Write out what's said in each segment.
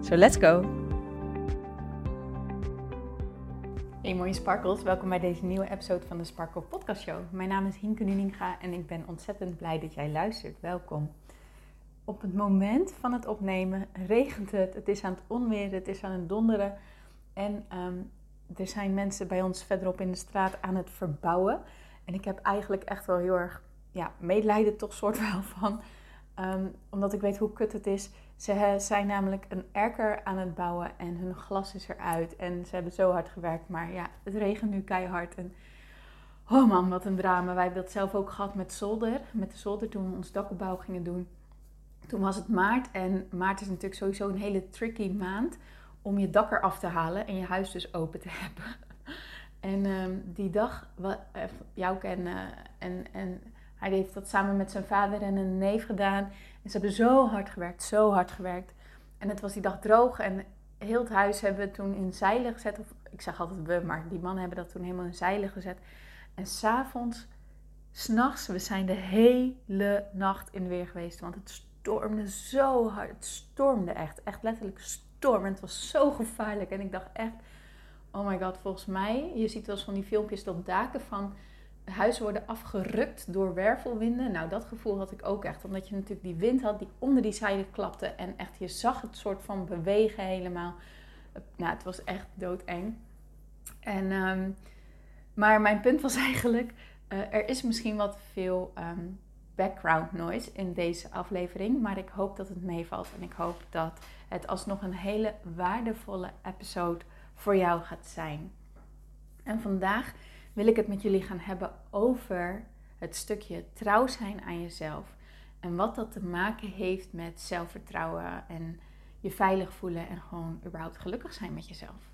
So let's go! Hey mooie sparkles, welkom bij deze nieuwe episode van de Sparkle Podcast Show. Mijn naam is Hinke Nuninga en ik ben ontzettend blij dat jij luistert. Welkom. Op het moment van het opnemen regent het, het is aan het onweren, het is aan het donderen. En ehm, er zijn mensen bij ons verderop in de straat aan het verbouwen. En ik heb eigenlijk echt wel heel erg ja, medelijden toch soort wel van. Ehm, omdat ik weet hoe kut het is. Ze zijn namelijk een erker aan het bouwen en hun glas is eruit. En ze hebben zo hard gewerkt. Maar ja, het regent nu keihard. En oh man, wat een drama. Wij hebben dat zelf ook gehad met zolder. Met de zolder toen we ons dakopbouw gingen doen. Toen was het maart. En maart is natuurlijk sowieso een hele tricky maand om je dak eraf te halen en je huis dus open te hebben. En ehm, die dag, wat, uh, jou ken en, en hij heeft dat samen met zijn vader en een neef gedaan. En ze hebben zo hard gewerkt, zo hard gewerkt. En het was die dag droog en heel het huis hebben we toen in zeilen gezet. Of ik zeg altijd we, maar die mannen hebben dat toen helemaal in zeilen gezet. En s'avonds, s'nachts, we zijn de hele nacht in weer geweest. Want het stormde zo hard. Het stormde echt, echt letterlijk storm. En het was zo gevaarlijk. En ik dacht echt, oh my god, volgens mij, je ziet wel eens van die filmpjes op daken van huizen worden afgerukt door wervelwinden. Nou, dat gevoel had ik ook echt. Omdat je natuurlijk die wind had die onder die zijde klapte. En echt, je zag het soort van bewegen helemaal. Nou, het was echt doodeng. En, um, maar mijn punt was eigenlijk, uh, er is misschien wat veel um, background noise in deze aflevering. Maar ik hoop dat het meevalt. En ik hoop dat het alsnog een hele waardevolle episode voor jou gaat zijn. En vandaag wil ik het met jullie gaan hebben over het stukje trouw zijn aan jezelf. En wat dat te maken heeft met zelfvertrouwen en je veilig voelen en gewoon überhaupt gelukkig zijn met jezelf.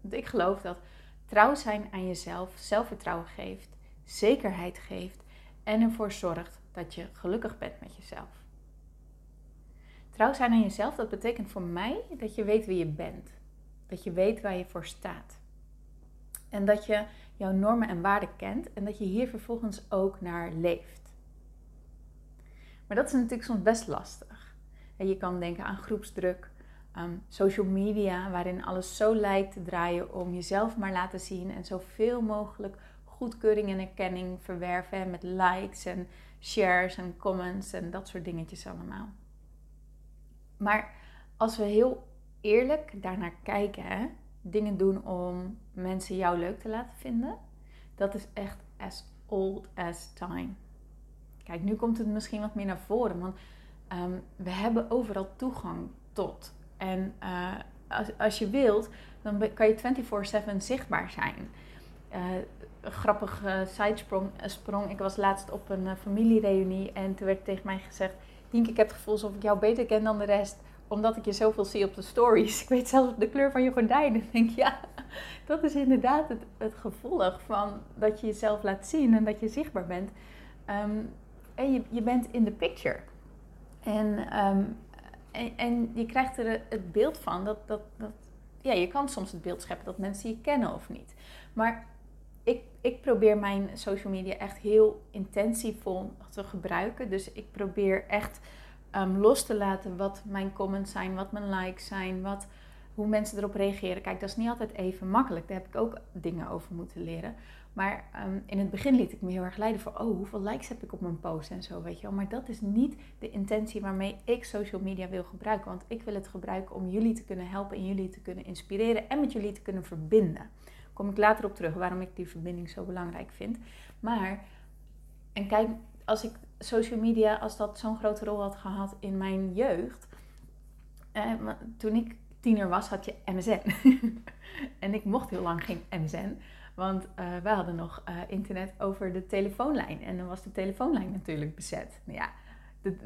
Want ik geloof dat trouw zijn aan jezelf zelfvertrouwen geeft, zekerheid geeft en ervoor zorgt dat je gelukkig bent met jezelf. Trouw zijn aan jezelf, dat betekent voor mij dat je weet wie je bent. Dat je weet waar je voor staat. En dat je jouw normen en waarden kent en dat je hier vervolgens ook naar leeft. Maar dat is natuurlijk soms best lastig. Je kan denken aan groepsdruk, social media, waarin alles zo lijkt te draaien om jezelf maar laten zien en zoveel mogelijk goedkeuring en erkenning verwerven met likes en shares en comments en dat soort dingetjes allemaal. Maar als we heel eerlijk daarnaar kijken, hè, dingen doen om mensen jou leuk te laten vinden, dat is echt as old as time. Kijk, nu komt het misschien wat meer naar voren, want ehm, we hebben overal toegang tot. En uh, als, als je wilt, dan kan je 24/7 zichtbaar zijn. Uh, grappige sidesprong. Sprong. Ik was laatst op een familiereunie en toen werd tegen mij gezegd: Dink, ik heb het gevoel alsof ik jou beter ken dan de rest omdat ik je zoveel zie op de stories. Ik weet zelfs de kleur van je gordijnen. Ik denk, ja, dat is inderdaad het, het gevolg van dat je jezelf laat zien en dat je zichtbaar bent. Um, en je, je bent in de picture. En, um, en, en, je krijgt er het beeld van dat, dat, dat, ja, je kan soms het beeld scheppen dat mensen je kennen of niet. Maar ik, ik probeer mijn social media echt heel intensievol te gebruiken. Dus ik probeer echt um, los te laten wat mijn comments zijn, wat mijn likes zijn, wat, hoe mensen erop reageren. Kijk, dat is niet altijd even makkelijk. Daar heb ik ook dingen over moeten leren. Maar um, in het begin liet ik me heel erg leiden voor, oh, hoeveel likes heb ik op mijn post en zo, weet je wel. Maar dat is niet de intentie waarmee ik social media wil gebruiken. Want ik wil het gebruiken om jullie te kunnen helpen en jullie te kunnen inspireren en met jullie te kunnen verbinden. Kom ik later op terug waarom ik die verbinding zo belangrijk vind. Maar, en kijk, als ik social media, als dat zo'n grote rol had gehad in mijn jeugd. Eh, toen ik tiener was, had je MSN. en ik mocht heel lang geen MSN. Want uh, wij hadden nog uh, internet over de telefoonlijn. En dan was de telefoonlijn natuurlijk bezet. Nou ja, de,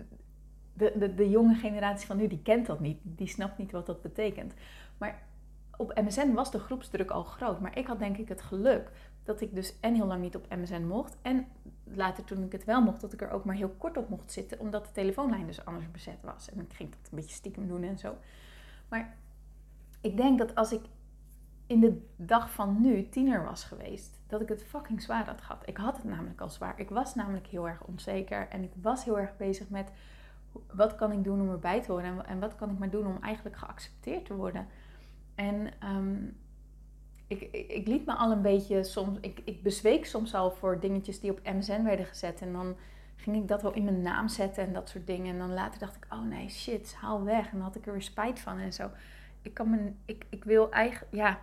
de, de jonge generatie van nu, die kent dat niet. Die snapt niet wat dat betekent. Maar op MSN was de groepsdruk al groot. Maar ik had denk ik het geluk dat ik dus en heel lang niet op MSN mocht. En later toen ik het wel mocht, dat ik er ook maar heel kort op mocht zitten. Omdat de telefoonlijn dus anders bezet was. En ik ging dat een beetje stiekem doen en zo. Maar ik denk dat als ik in de dag van nu tiener was geweest, dat ik het fucking zwaar had gehad. Ik had het namelijk al zwaar. Ik was namelijk heel erg onzeker. En ik was heel erg bezig met wat kan ik doen om erbij te horen. En, wat kan ik maar doen om eigenlijk geaccepteerd te worden. En ehm, ik, ik, liet me al een beetje soms. Ik, ik bezweek soms al voor dingetjes die op MSN werden gezet. En dan ging ik dat wel in mijn naam zetten en dat soort dingen. En dan later dacht ik, oh nee, shit, haal weg. En dan had ik er weer spijt van en zo. Ik, kan me, ik, ik wil eigenlijk, ja,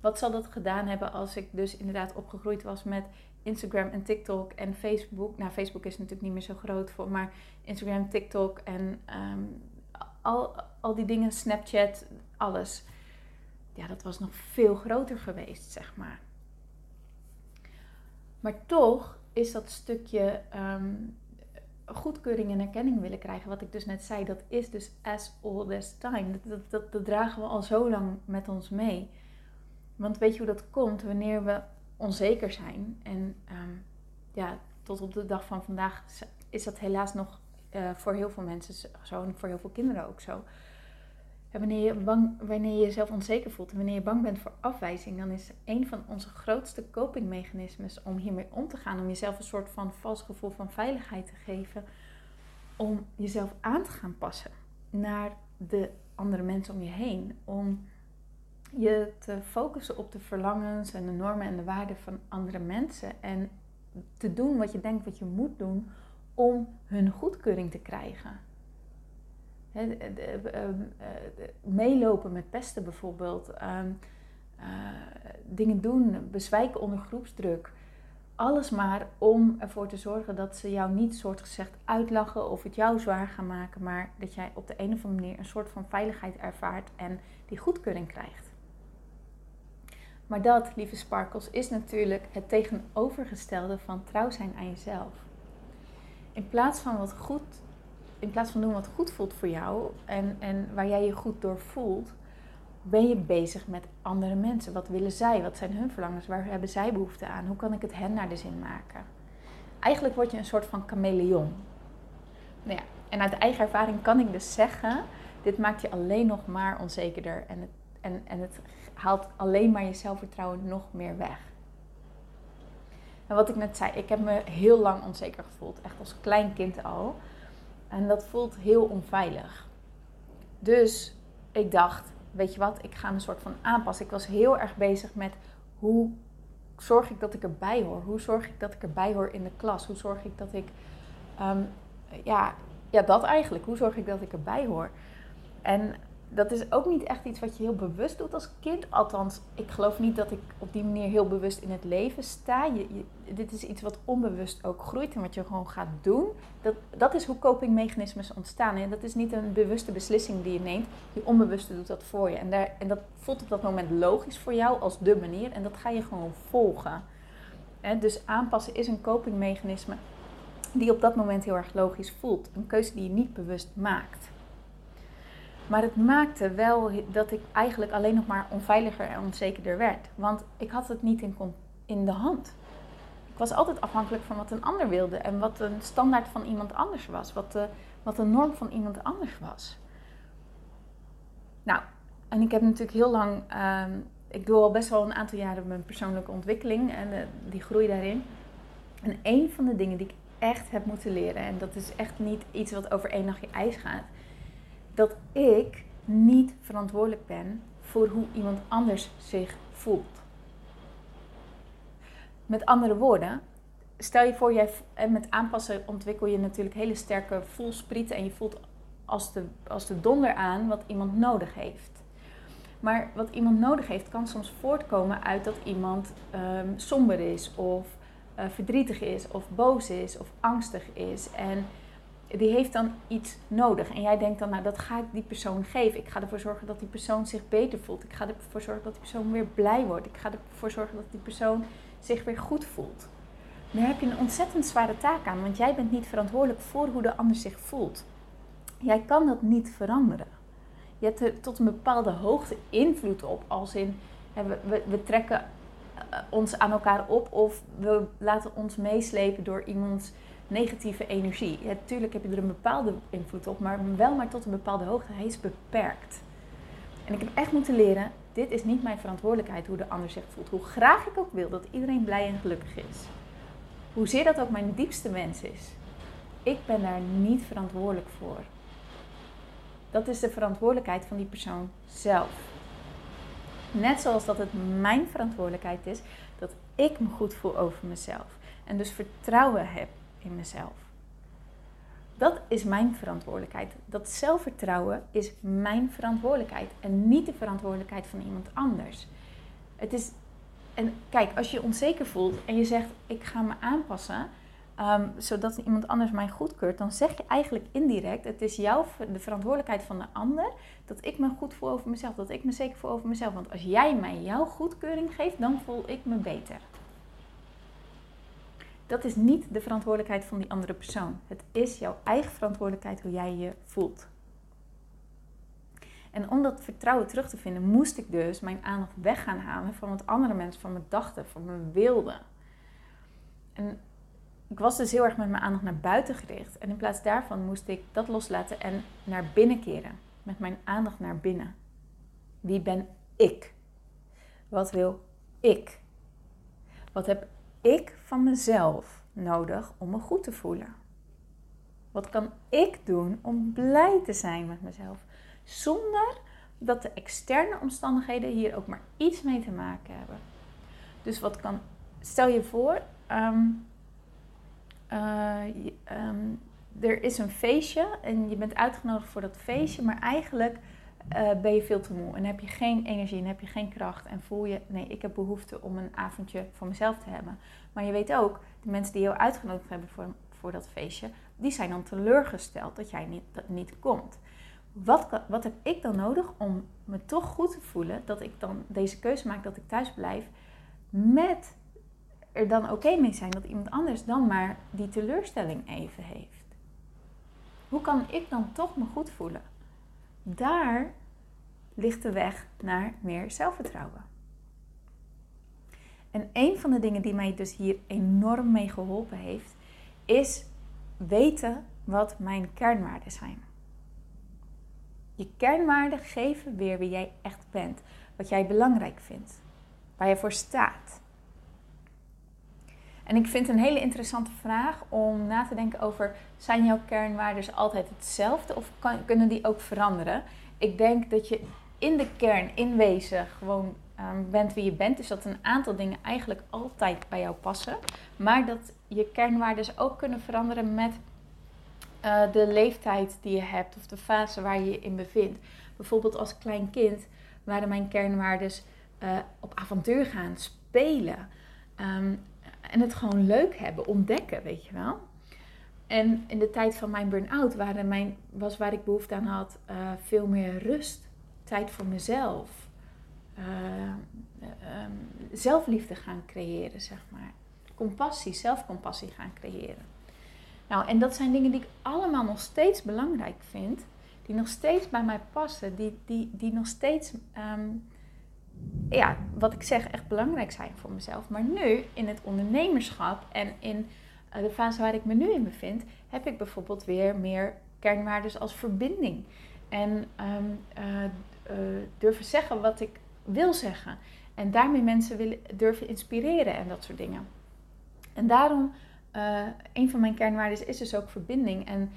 wat zal dat gedaan hebben als ik dus inderdaad opgegroeid was met Instagram en TikTok en Facebook. Nou, Facebook is natuurlijk niet meer zo groot voor, maar Instagram, TikTok en ehm, al, al die dingen, Snapchat, alles. Ja, dat was nog veel groter geweest, zeg maar. Maar toch is dat stukje ehm, goedkeuring en erkenning willen krijgen, wat ik dus net zei, dat is dus as old as time. Dat, dat, dragen we al zo lang met ons mee. Want weet je hoe dat komt? Wanneer we onzeker zijn. En ehm, ja, tot op de dag van vandaag is dat helaas nog uh, voor heel veel mensen zo en voor heel veel kinderen ook zo. En wanneer je, bang, wanneer je jezelf onzeker voelt en wanneer je bang bent voor afwijzing, dan is een van onze grootste copingmechanismes om hiermee om te gaan, om jezelf een soort van vals gevoel van veiligheid te geven, om jezelf aan te gaan passen naar de andere mensen om je heen. Om je te focussen op de verlangens en de normen en de waarden van andere mensen. En te doen wat je denkt wat je moet doen om hun goedkeuring te krijgen. Ehm, eh, meelopen met pesten bijvoorbeeld. Ehm, eh, dingen doen, bezwijken onder groepsdruk. Alles maar om ervoor te zorgen dat ze jou niet soort gezegd uitlachen of het jou zwaar gaan maken, maar dat jij op de een of andere manier een soort van veiligheid ervaart en die goedkeuring krijgt. Maar dat, lieve sparkles, is natuurlijk het tegenovergestelde van trouw zijn aan jezelf. In plaats van wat goed, in plaats van doen wat goed voelt voor jou en, en waar jij je goed door voelt, ben je bezig met andere mensen. Wat willen zij? Wat zijn hun verlangens? Waar hebben zij behoefte aan? Hoe kan ik het hen naar de zin maken? Eigenlijk word je een soort van chameleon. Nou ja, en uit eigen ervaring kan ik dus zeggen, dit maakt je alleen nog maar onzekerder en het, en, en het haalt alleen maar je zelfvertrouwen nog meer weg. En wat ik net zei, ik heb me heel lang onzeker gevoeld, echt als klein kind al. En dat voelt heel onveilig. Dus ik dacht, weet je wat, ik ga een soort van aanpassen. Ik was heel erg bezig met hoe zorg ik dat ik erbij hoor? Hoe zorg ik dat ik erbij hoor in de klas? Hoe zorg ik dat ik, ehm, ja, ja, dat eigenlijk. Hoe zorg ik dat ik erbij hoor? En dat is ook niet echt iets wat je heel bewust doet als kind. Althans, ik geloof niet dat ik op die manier heel bewust in het leven sta. Je, dit is iets wat onbewust ook groeit en wat je gewoon gaat doen. Dat, dat is hoe copingmechanismes ontstaan. En dat is niet een bewuste beslissing die je neemt. Je onbewuste doet dat voor je. En, daar, en dat voelt op dat moment logisch voor jou als de manier. En dat ga je gewoon volgen. dus aanpassen is een copingmechanisme die op dat moment heel erg logisch voelt. Een keuze die je niet bewust maakt. Maar het maakte wel dat ik eigenlijk alleen nog maar onveiliger en onzekerder werd. Want ik had het niet in, in de hand. Ik was altijd afhankelijk van wat een ander wilde en wat een standaard van iemand anders was. Wat de, wat norm van iemand anders was. Nou, en ik heb natuurlijk heel lang. Uh, ik doe al best wel een aantal jaren mijn persoonlijke ontwikkeling en uh, die groei daarin. En een van de dingen die ik echt heb moeten leren, en dat is echt niet iets wat over één nachtje ijs gaat dat ik niet verantwoordelijk ben voor hoe iemand anders zich voelt. Met andere woorden, stel je voor, jij, met aanpassen ontwikkel je natuurlijk hele sterke voelsprieten en je voelt als de, als de donder aan wat iemand nodig heeft. Maar wat iemand nodig heeft kan soms voortkomen uit dat iemand um, somber is of uh, verdrietig is of boos is of angstig is. En die heeft dan iets nodig. En jij denkt dan, nou dat ga ik die persoon geven. Ik ga ervoor zorgen dat die persoon zich beter voelt. Ik ga ervoor zorgen dat die persoon weer blij wordt. Ik ga ervoor zorgen dat die persoon zich weer goed voelt. Daar heb je een ontzettend zware taak aan, want jij bent niet verantwoordelijk voor hoe de ander zich voelt. Jij kan dat niet veranderen. Je hebt er tot een bepaalde hoogte invloed op. Als in, we, we, we trekken eh, ons aan elkaar op of we laten ons meeslepen door iemands negatieve energie. Ja, natuurlijk heb je er een bepaalde invloed op, maar wel maar tot een bepaalde hoogte. Hij is beperkt. En ik heb echt moeten leren, dit is niet mijn verantwoordelijkheid hoe de ander zich voelt. Hoe graag ik ook wil dat iedereen blij en gelukkig is. Hoezeer dat ook mijn diepste wens is. Ik ben daar niet verantwoordelijk voor. Dat is de verantwoordelijkheid van die persoon zelf. Net zoals dat het mijn verantwoordelijkheid is dat ik me goed voel over mezelf. En dus vertrouwen heb in mezelf. Dat is mijn verantwoordelijkheid. Dat zelfvertrouwen is mijn verantwoordelijkheid en niet de verantwoordelijkheid van iemand anders. Het is, en kijk, als je onzeker voelt en je zegt: Ik ga me aanpassen, um, zodat iemand anders mij goedkeurt, dan zeg je eigenlijk indirect: Het is jouw de verantwoordelijkheid van de ander dat ik me goed voel over mezelf, dat ik me zeker voel over mezelf. Want als jij mij jouw goedkeuring geeft, dan voel ik me beter. Dat is niet de verantwoordelijkheid van die andere persoon. Het is jouw eigen verantwoordelijkheid hoe jij je voelt. En om dat vertrouwen terug te vinden, moest ik dus mijn aandacht weg gaan halen van wat andere mensen van me dachten, van me wilden. En ik was dus heel erg met mijn aandacht naar buiten gericht. En in plaats daarvan moest ik dat loslaten en naar binnen keren. Met mijn aandacht naar binnen. Wie ben ik? Wat wil ik? Wat heb ik van mezelf nodig om me goed te voelen? Wat kan ik doen om blij te zijn met mezelf? Zonder dat de externe omstandigheden hier ook maar iets mee te maken hebben. Dus wat kan. Stel je voor, ehm, eh, ehm, er is een feestje en je bent uitgenodigd voor dat feestje, maar eigenlijk uh, ben je veel te moe en heb je geen energie en heb je geen kracht en voel je, nee, ik heb behoefte om een avondje voor mezelf te hebben. Maar je weet ook, de mensen die jou uitgenodigd hebben voor, voor dat feestje, die zijn dan teleurgesteld dat jij niet, dat niet komt. Wat, wat heb ik dan nodig om me toch goed te voelen dat ik dan deze keuze maak dat ik thuis blijf met er dan oké mee zijn dat iemand anders dan maar die teleurstelling even heeft? Hoe kan ik dan toch me goed voelen? Daar ligt de weg naar meer zelfvertrouwen. En een van de dingen die mij dus hier enorm mee geholpen heeft, is weten wat mijn kernwaarden zijn. Je kernwaarden geven weer wie jij echt bent, wat jij belangrijk vindt, waar je voor staat. En ik vind het een hele interessante vraag om na te denken over: zijn jouw kernwaarden altijd hetzelfde of kunnen die ook veranderen? Ik denk dat je in de kern, in wezen, gewoon um, bent wie je bent. Dus dat een aantal dingen eigenlijk altijd bij jou passen. Maar dat je kernwaarden ook kunnen veranderen met uh, de leeftijd die je hebt of de fase waar je je in bevindt. Bijvoorbeeld als klein kind waren mijn kernwaarden uh, op avontuur gaan, spelen. Um, en het gewoon leuk hebben, ontdekken, weet je wel. En in de tijd van mijn burn-out mijn, was waar ik behoefte aan had uh, veel meer rust, tijd voor mezelf, uh, um, zelfliefde gaan creëren, zeg maar. Compassie, zelfcompassie gaan creëren. Nou, en dat zijn dingen die ik allemaal nog steeds belangrijk vind, die nog steeds bij mij passen, die, die, die nog steeds um, ja, wat ik zeg, echt belangrijk zijn voor mezelf. Maar nu, in het ondernemerschap en in eh, de fase waar ik me nu in bevind, heb ik bijvoorbeeld weer meer kernwaarden als verbinding. En um, uh, durven zeggen wat ik wil zeggen. En daarmee mensen willen, durven inspireren en dat soort dingen. En daarom, een van mijn kernwaarden is dus ook verbinding. En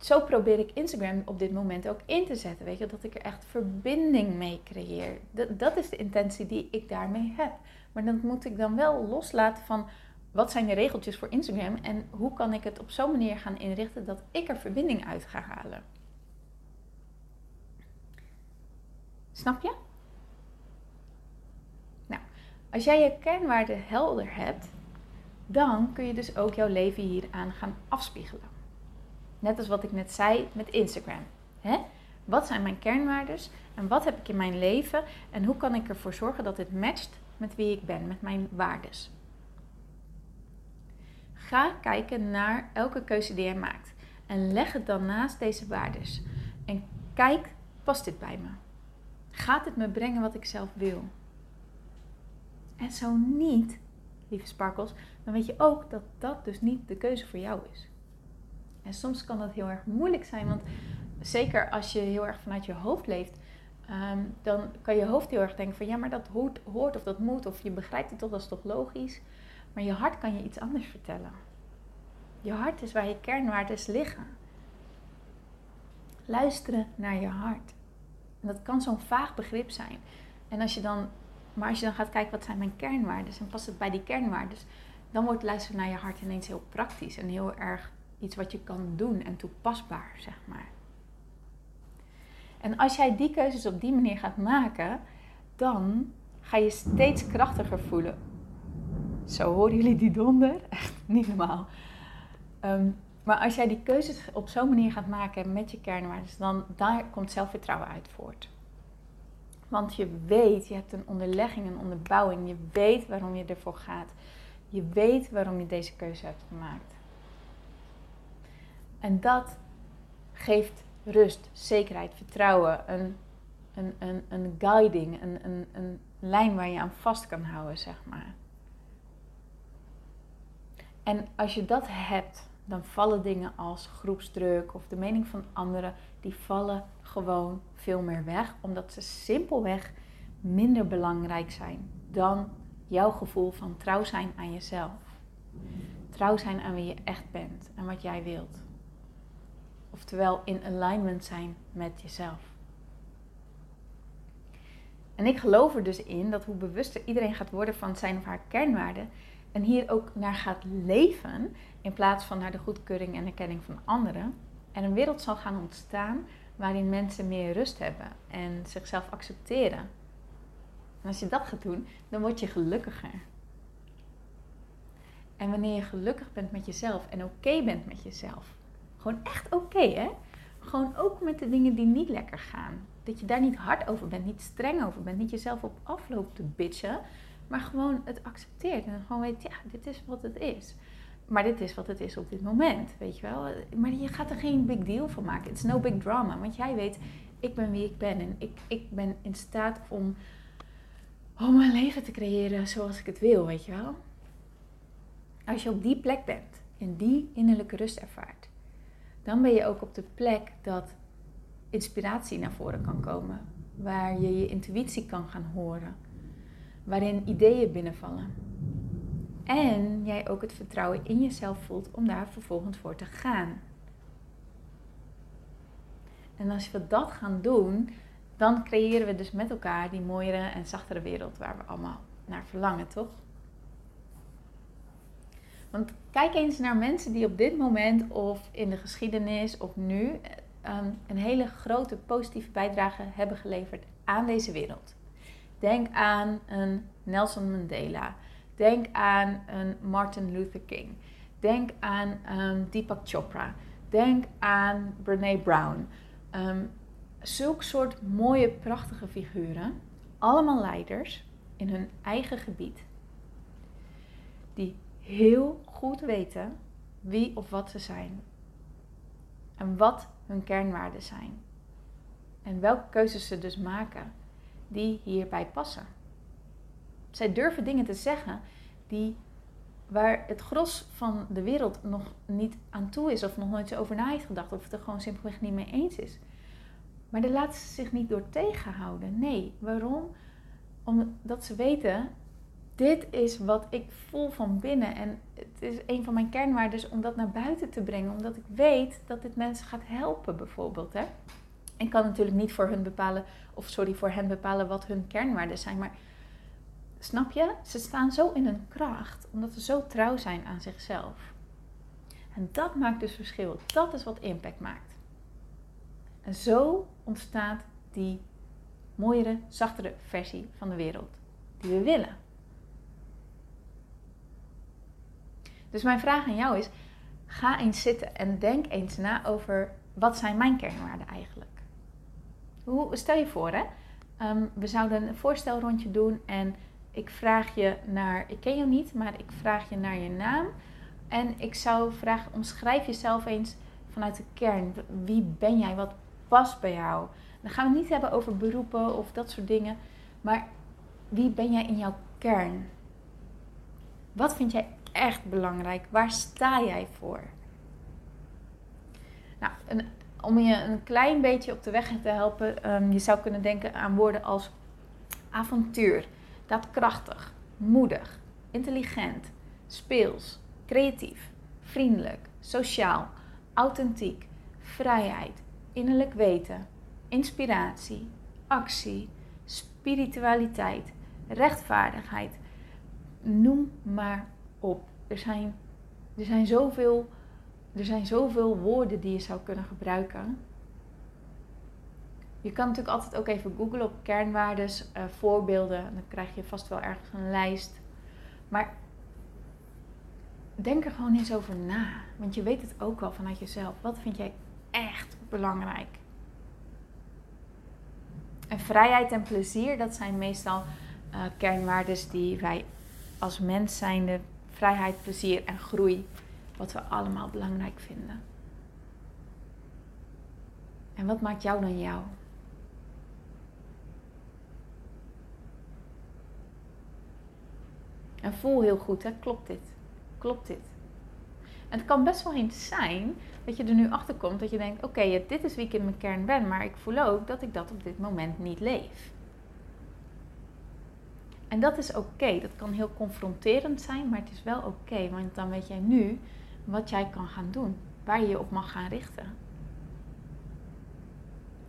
zo probeer ik Instagram op dit moment ook in te zetten. Weet je, dat ik er echt verbinding mee creëer. Dat, dat is de intentie die ik daarmee heb. Maar dat moet ik dan wel loslaten van wat zijn de regeltjes voor Instagram en hoe kan ik het op zo'n manier gaan inrichten dat ik er verbinding uit ga halen. Snap je? Nou, als jij je kernwaarden helder hebt, dan kun je dus ook jouw leven hieraan gaan afspiegelen. Net als wat ik net zei met Instagram. Hè? Wat zijn mijn kernwaarden en wat heb ik in mijn leven en hoe kan ik ervoor zorgen dat dit matcht met wie ik ben, met mijn waarden. Ga kijken naar elke keuze die jij maakt. En leg het dan naast deze waardes. En kijk, past dit bij me? Gaat het me brengen wat ik zelf wil? En zo niet, lieve sparkles, dan weet je ook dat dat dus niet de keuze voor jou is. En soms kan dat heel erg moeilijk zijn, want zeker als je heel erg vanuit je hoofd leeft, ehm, dan kan je hoofd heel erg denken van ja, maar dat hoort, hoort of dat moet, of je begrijpt het toch, dat is toch logisch. Maar je hart kan je iets anders vertellen. Je hart is waar je kernwaarden liggen. Luisteren naar je hart. En dat kan zo'n vaag begrip zijn. En als je dan, maar als je dan gaat kijken wat zijn mijn kernwaarden en past het bij die kernwaarden, dan wordt luisteren naar je hart ineens heel praktisch en heel erg iets wat je kan doen en toepasbaar, zeg maar. En als jij die keuzes op die manier gaat maken, dan ga je steeds krachtiger voelen. Zo horen jullie die donder? Echt niet normaal. Ehm, maar als jij die keuzes op zo'n manier gaat maken met je kernwaarden, dan daar komt zelfvertrouwen uit voort. Want je weet, je hebt een onderlegging, een onderbouwing. Je weet waarom je ervoor gaat. Je weet waarom je deze keuze hebt gemaakt. En dat geeft rust, zekerheid, vertrouwen, een, een, een, een guiding, een, een, een lijn waar je aan vast kan houden, zeg maar. En als je dat hebt, dan vallen dingen als groepsdruk of de mening van anderen, die vallen gewoon veel meer weg, omdat ze simpelweg minder belangrijk zijn dan jouw gevoel van trouw zijn aan jezelf. Trouw zijn aan wie je echt bent en wat jij wilt. Oftewel in alignment zijn met jezelf. En ik geloof er dus in dat hoe bewuster iedereen gaat worden van zijn of haar kernwaarden en hier ook naar gaat leven, in plaats van naar de goedkeuring en erkenning van anderen, er een wereld zal gaan ontstaan waarin mensen meer rust hebben en zichzelf accepteren. En als je dat gaat doen, dan word je gelukkiger. En wanneer je gelukkig bent met jezelf en oké bent met jezelf, gewoon echt oké hè, gewoon ook met de dingen die niet lekker gaan. Dat je daar niet hard over bent, niet streng over bent, niet jezelf op afloopt te bitchen, maar gewoon het accepteert en gewoon weet, ja, dit is wat het is. Maar dit is wat het is op dit moment, weet je wel. Maar je gaat er geen big deal van maken. It's no big drama. Want jij weet, ik ben wie ik ben. En ik, ik ben in staat om, om mijn leven te creëren zoals ik het wil, weet je wel. Als je op die plek bent en die innerlijke rust ervaart, dan ben je ook op de plek dat inspiratie naar voren kan komen. Waar je je intuïtie kan gaan horen waarin ideeën binnenvallen. En jij ook het vertrouwen in jezelf voelt om daar vervolgens voor te gaan. En als we dat gaan doen, dan creëren we dus met elkaar die mooiere en zachtere wereld waar we allemaal naar verlangen, toch? Want kijk eens naar mensen die op dit moment of in de geschiedenis of nu ehm, een hele grote positieve bijdrage hebben geleverd aan deze wereld. Denk aan een Nelson Mandela. Denk aan een Martin Luther King. Denk aan um, Deepak Chopra. Denk aan Brene Brown. Um, zulk soort mooie, prachtige figuren. Allemaal leiders in hun eigen gebied. Die heel goed weten wie of wat ze zijn. En wat hun kernwaarden zijn. En welke keuzes ze dus maken die hierbij passen. Zij durven dingen te zeggen die, waar het gros van de wereld nog niet aan toe is of nog nooit zo over na heeft gedacht of het er gewoon simpelweg niet mee eens is. Maar daar laten ze zich niet door tegenhouden. Nee, waarom? Omdat ze weten, dit is wat ik voel van binnen. En het is een van mijn kernwaarden om dat naar buiten te brengen. Omdat ik weet dat dit mensen gaat helpen bijvoorbeeld. Hè? Ik kan natuurlijk niet voor hun bepalen, of sorry, voor hen bepalen wat hun kernwaarden zijn. Maar snap je? Ze staan zo in hun kracht, omdat ze zo trouw zijn aan zichzelf. En dat maakt dus verschil. Dat is wat impact maakt. En zo ontstaat die mooiere, zachtere versie van de wereld die we willen. Dus mijn vraag aan jou is: ga eens zitten en denk eens na over wat zijn mijn kernwaarden eigenlijk? Hoe, stel je voor, hè? Ehm, we zouden een voorstelrondje doen en ik vraag je naar, ik ken jou niet, maar ik vraag je naar je naam. En ik zou vragen, omschrijf jezelf eens vanuit de kern. Wie ben jij? Wat past bij jou? Dan gaan we het niet hebben over beroepen of dat soort dingen. Maar wie ben jij in jouw kern? Wat vind jij echt belangrijk? Waar sta jij voor? Nou, om je een klein beetje op de weg te helpen, um, je zou kunnen denken aan woorden als avontuur, daadkrachtig, moedig, intelligent, speels, creatief, vriendelijk, sociaal, authentiek, vrijheid, innerlijk weten, inspiratie, actie, spiritualiteit, rechtvaardigheid. Noem maar Er zijn, er zijn, zoveel, er zijn zoveel woorden die je zou kunnen gebruiken. Je kan natuurlijk altijd ook even googlen op kernwaardes, uh, voorbeelden. Dan krijg je vast wel ergens een lijst. Maar denk er gewoon eens over na. Want je weet het ook wel vanuit jezelf. Wat vind jij echt belangrijk? En vrijheid en plezier, dat zijn meestal uh, kernwaardes die wij als mens zijnde, vrijheid, plezier en groei, wat we allemaal belangrijk vinden. En wat maakt jou dan jou? En voel heel goed, hè? klopt dit? Klopt dit? En het kan best wel eens zijn dat je er nu achter komt dat je denkt: oké, dit is wie ik in mijn kern ben, maar ik voel ook dat ik dat op dit moment niet leef. En dat is oké. Dat kan heel confronterend zijn, maar het is wel oké, want dan weet jij nu wat jij kan gaan doen, waar je je op mag gaan richten.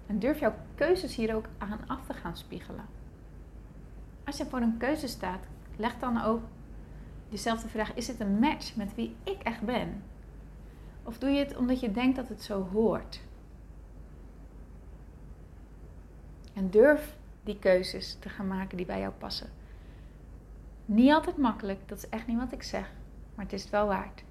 En durf jouw keuzes hier ook aan af te gaan spiegelen. Als je voor een keuze staat, leg dan ook jezelf de vraag: is het een match met wie ik echt ben? Of doe je het omdat je denkt dat het zo hoort? En durf die keuzes te gaan maken die bij jou passen. Niet altijd makkelijk, dat is echt niet wat ik zeg, maar het is het wel waard.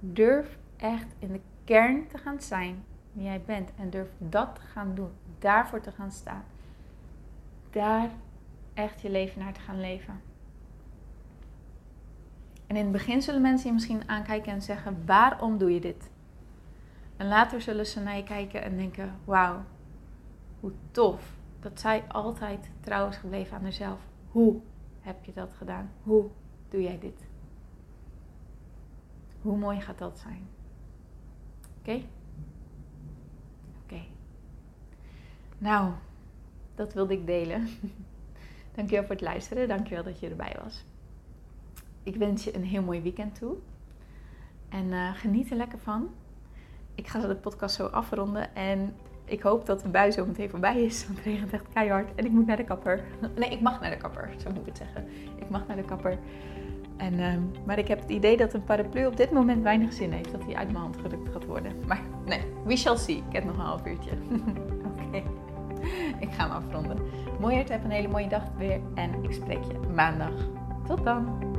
Durf echt in de kern te gaan zijn wie jij bent en durf dat te gaan doen, daarvoor te gaan staan. Daar echt je leven naar te gaan leven. En in het begin zullen mensen je misschien aankijken en zeggen: waarom doe je dit? En later zullen ze naar je kijken en denken: wauw, hoe tof dat zij altijd trouw is gebleven aan zichzelf. Hoe heb je dat gedaan? Hoe doe jij dit? Hoe mooi gaat dat zijn? Oké? Oké. Nou, dat wilde ik delen. Dankjewel voor het luisteren. Dankjewel dat je erbij was. Ik wens je een heel mooi weekend toe. En uh, geniet er lekker van. Ik ga de podcast zo afronden. En ik hoop dat de bui zo meteen voorbij is. Want het regent echt keihard. En ik moet naar de kapper. Nee, ik mag naar de kapper. Zo moet ik het zeggen. Ik mag naar de kapper. En, uh, maar ik heb het idee dat een paraplu op dit moment weinig zin heeft. Dat hij uit mijn hand gedrukt gaat worden. Maar nee, we shall see. Ik heb nog een half uurtje. Oké. Ik ga hem afronden. Mooi heb een hele mooie dag weer. En ik spreek je maandag. Tot dan.